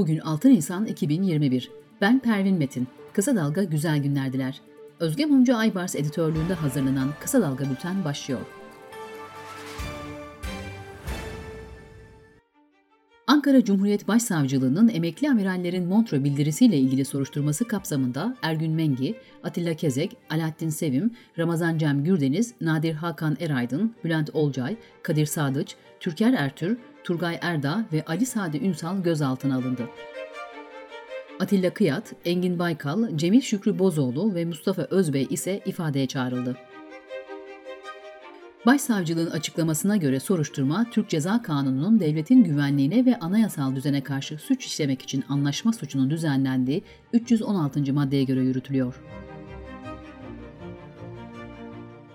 Bugün 6 Nisan 2021. Ben Pervin Metin. Kısa Dalga güzel günler diler. Özge Mumcu Aybars editörlüğünde hazırlanan Kısa Dalga Bülten başlıyor. Ankara Cumhuriyet Başsavcılığı'nın emekli amirallerin Montre bildirisiyle ilgili soruşturması kapsamında Ergün Mengi, Atilla Kezek, Alaaddin Sevim, Ramazan Cem Gürdeniz, Nadir Hakan Eraydın, Bülent Olcay, Kadir Sadıç, Türker Ertür, Turgay Erda ve Ali Sadi Ünsal gözaltına alındı. Atilla Kıyat, Engin Baykal, Cemil Şükrü Bozoğlu ve Mustafa Özbey ise ifadeye çağrıldı. Başsavcılığın açıklamasına göre soruşturma, Türk Ceza Kanunu'nun devletin güvenliğine ve anayasal düzene karşı suç işlemek için anlaşma suçunun düzenlendiği 316. maddeye göre yürütülüyor.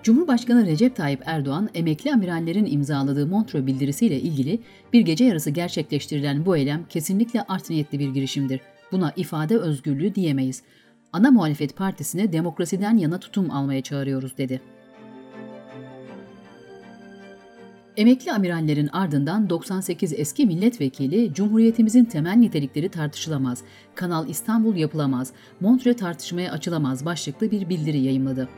Cumhurbaşkanı Recep Tayyip Erdoğan, emekli amirallerin imzaladığı Montreux bildirisiyle ilgili bir gece yarısı gerçekleştirilen bu eylem kesinlikle art niyetli bir girişimdir. Buna ifade özgürlüğü diyemeyiz. Ana muhalefet partisine demokrasiden yana tutum almaya çağırıyoruz dedi. Emekli amirallerin ardından 98 eski milletvekili Cumhuriyetimizin temel nitelikleri tartışılamaz, Kanal İstanbul yapılamaz, Montre tartışmaya açılamaz başlıklı bir bildiri yayımladı.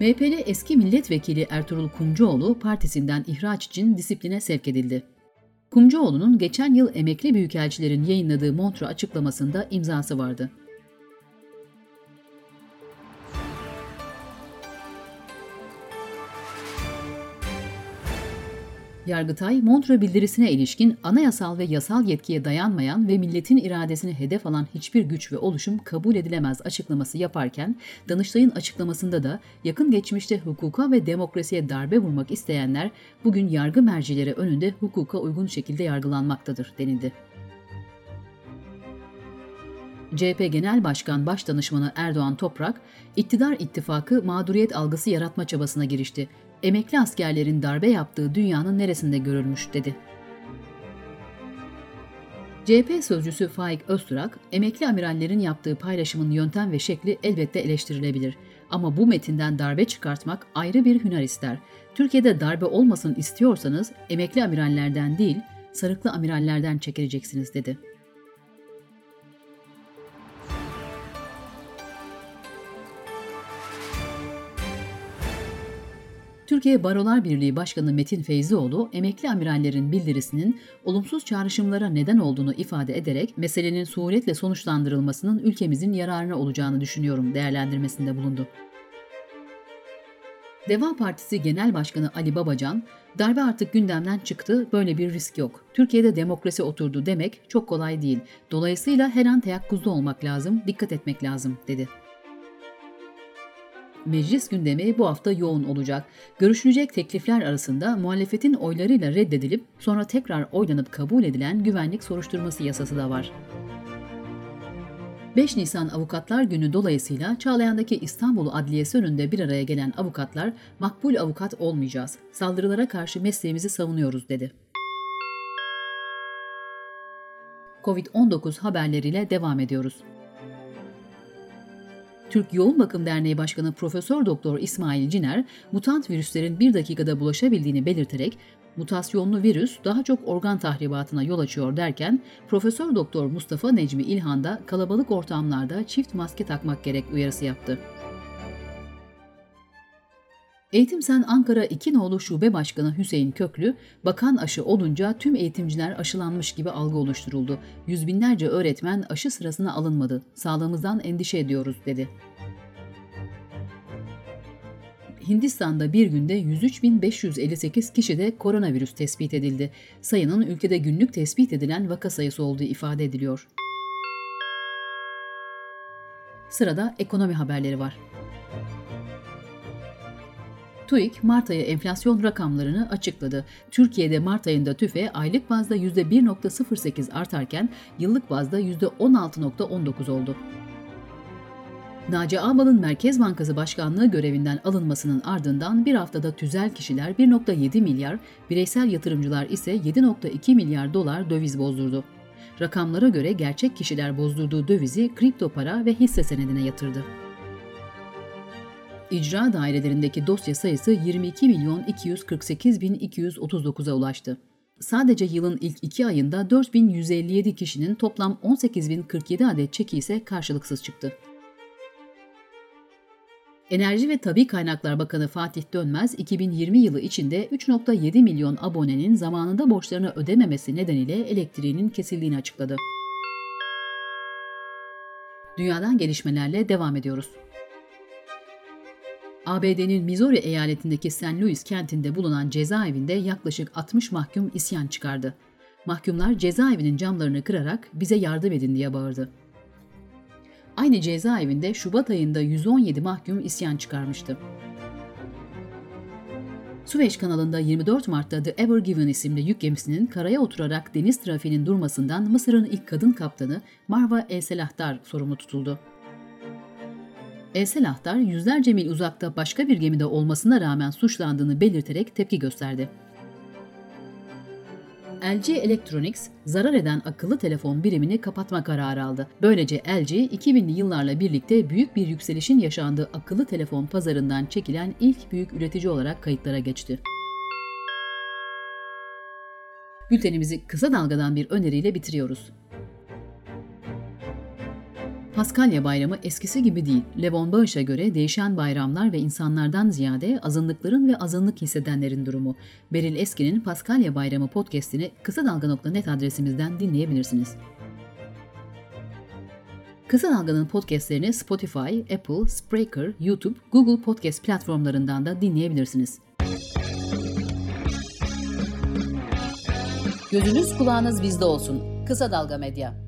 MHP'li eski milletvekili Ertuğrul Kumcuoğlu partisinden ihraç için disipline sevk edildi. Kumcuoğlu'nun geçen yıl emekli büyükelçilerin yayınladığı Montre açıklamasında imzası vardı. Yargıtay, Montre bildirisine ilişkin anayasal ve yasal yetkiye dayanmayan ve milletin iradesini hedef alan hiçbir güç ve oluşum kabul edilemez açıklaması yaparken, Danıştay'ın açıklamasında da yakın geçmişte hukuka ve demokrasiye darbe vurmak isteyenler bugün yargı mercileri önünde hukuka uygun şekilde yargılanmaktadır denildi. CHP Genel Başkan Başdanışmanı Erdoğan Toprak, iktidar ittifakı mağduriyet algısı yaratma çabasına girişti emekli askerlerin darbe yaptığı dünyanın neresinde görülmüş dedi. CHP sözcüsü Faik Öztürk, emekli amirallerin yaptığı paylaşımın yöntem ve şekli elbette eleştirilebilir. Ama bu metinden darbe çıkartmak ayrı bir hüner ister. Türkiye'de darbe olmasın istiyorsanız emekli amirallerden değil, sarıklı amirallerden çekileceksiniz dedi. Türkiye Barolar Birliği Başkanı Metin Feyzioğlu, emekli amirallerin bildirisinin olumsuz çağrışımlara neden olduğunu ifade ederek meselenin suretle sonuçlandırılmasının ülkemizin yararına olacağını düşünüyorum değerlendirmesinde bulundu. Deva Partisi Genel Başkanı Ali Babacan, darbe artık gündemden çıktı, böyle bir risk yok. Türkiye'de demokrasi oturdu demek çok kolay değil. Dolayısıyla her an teyakkuzda olmak lazım, dikkat etmek lazım, dedi. Meclis gündemi bu hafta yoğun olacak. Görüşülecek teklifler arasında muhalefetin oylarıyla reddedilip sonra tekrar oylanıp kabul edilen güvenlik soruşturması yasası da var. 5 Nisan Avukatlar Günü dolayısıyla Çağlayan'daki İstanbul Adliyesi önünde bir araya gelen avukatlar makbul avukat olmayacağız, saldırılara karşı mesleğimizi savunuyoruz dedi. Covid-19 haberleriyle devam ediyoruz. Türk Yoğun Bakım Derneği Başkanı Profesör Doktor İsmail Ciner, mutant virüslerin bir dakikada bulaşabildiğini belirterek mutasyonlu virüs daha çok organ tahribatına yol açıyor derken Profesör Doktor Mustafa Necmi İlhan da kalabalık ortamlarda çift maske takmak gerek uyarısı yaptı. Eğitim Sen Ankara 2 nolu Şube Başkanı Hüseyin Köklü, bakan aşı olunca tüm eğitimciler aşılanmış gibi algı oluşturuldu. Yüz binlerce öğretmen aşı sırasına alınmadı. Sağlığımızdan endişe ediyoruz dedi. Hindistan'da bir günde 103.558 kişide koronavirüs tespit edildi. Sayının ülkede günlük tespit edilen vaka sayısı olduğu ifade ediliyor. Sırada ekonomi haberleri var. TÜİK Mart ayı enflasyon rakamlarını açıkladı. Türkiye'de Mart ayında tüfe aylık bazda %1.08 artarken yıllık bazda %16.19 oldu. Naci Ağbal'ın Merkez Bankası Başkanlığı görevinden alınmasının ardından bir haftada tüzel kişiler 1.7 milyar, bireysel yatırımcılar ise 7.2 milyar dolar döviz bozdurdu. Rakamlara göre gerçek kişiler bozdurduğu dövizi kripto para ve hisse senedine yatırdı. İcra dairelerindeki dosya sayısı 22 milyon 248 bin 239'a ulaştı. Sadece yılın ilk iki ayında 4157 kişinin toplam 18047 adet çeki ise karşılıksız çıktı. Enerji ve Tabi Kaynaklar Bakanı Fatih Dönmez, 2020 yılı içinde 3.7 milyon abonenin zamanında borçlarını ödememesi nedeniyle elektriğinin kesildiğini açıkladı. Dünyadan gelişmelerle devam ediyoruz. ABD'nin Missouri eyaletindeki St. Louis kentinde bulunan cezaevinde yaklaşık 60 mahkum isyan çıkardı. Mahkumlar cezaevinin camlarını kırarak bize yardım edin diye bağırdı. Aynı cezaevinde Şubat ayında 117 mahkum isyan çıkarmıştı. Süveyş kanalında 24 Mart'ta The Ever Given isimli yük gemisinin karaya oturarak deniz trafiğinin durmasından Mısır'ın ilk kadın kaptanı Marva El Selahtar sorumlu tutuldu. El Selahtar yüzlerce mil uzakta başka bir gemide olmasına rağmen suçlandığını belirterek tepki gösterdi. LG Electronics zarar eden akıllı telefon birimini kapatma kararı aldı. Böylece LG 2000'li yıllarla birlikte büyük bir yükselişin yaşandığı akıllı telefon pazarından çekilen ilk büyük üretici olarak kayıtlara geçti. Bültenimizi kısa dalgadan bir öneriyle bitiriyoruz. Paskalya bayramı eskisi gibi değil. Levon Bağış'a göre değişen bayramlar ve insanlardan ziyade azınlıkların ve azınlık hissedenlerin durumu. Beril Eski'nin Paskalya Bayramı podcastini kısa dalga.net adresimizden dinleyebilirsiniz. Kısa Dalga'nın podcastlerini Spotify, Apple, Spreaker, YouTube, Google Podcast platformlarından da dinleyebilirsiniz. Gözünüz kulağınız bizde olsun. Kısa Dalga Medya.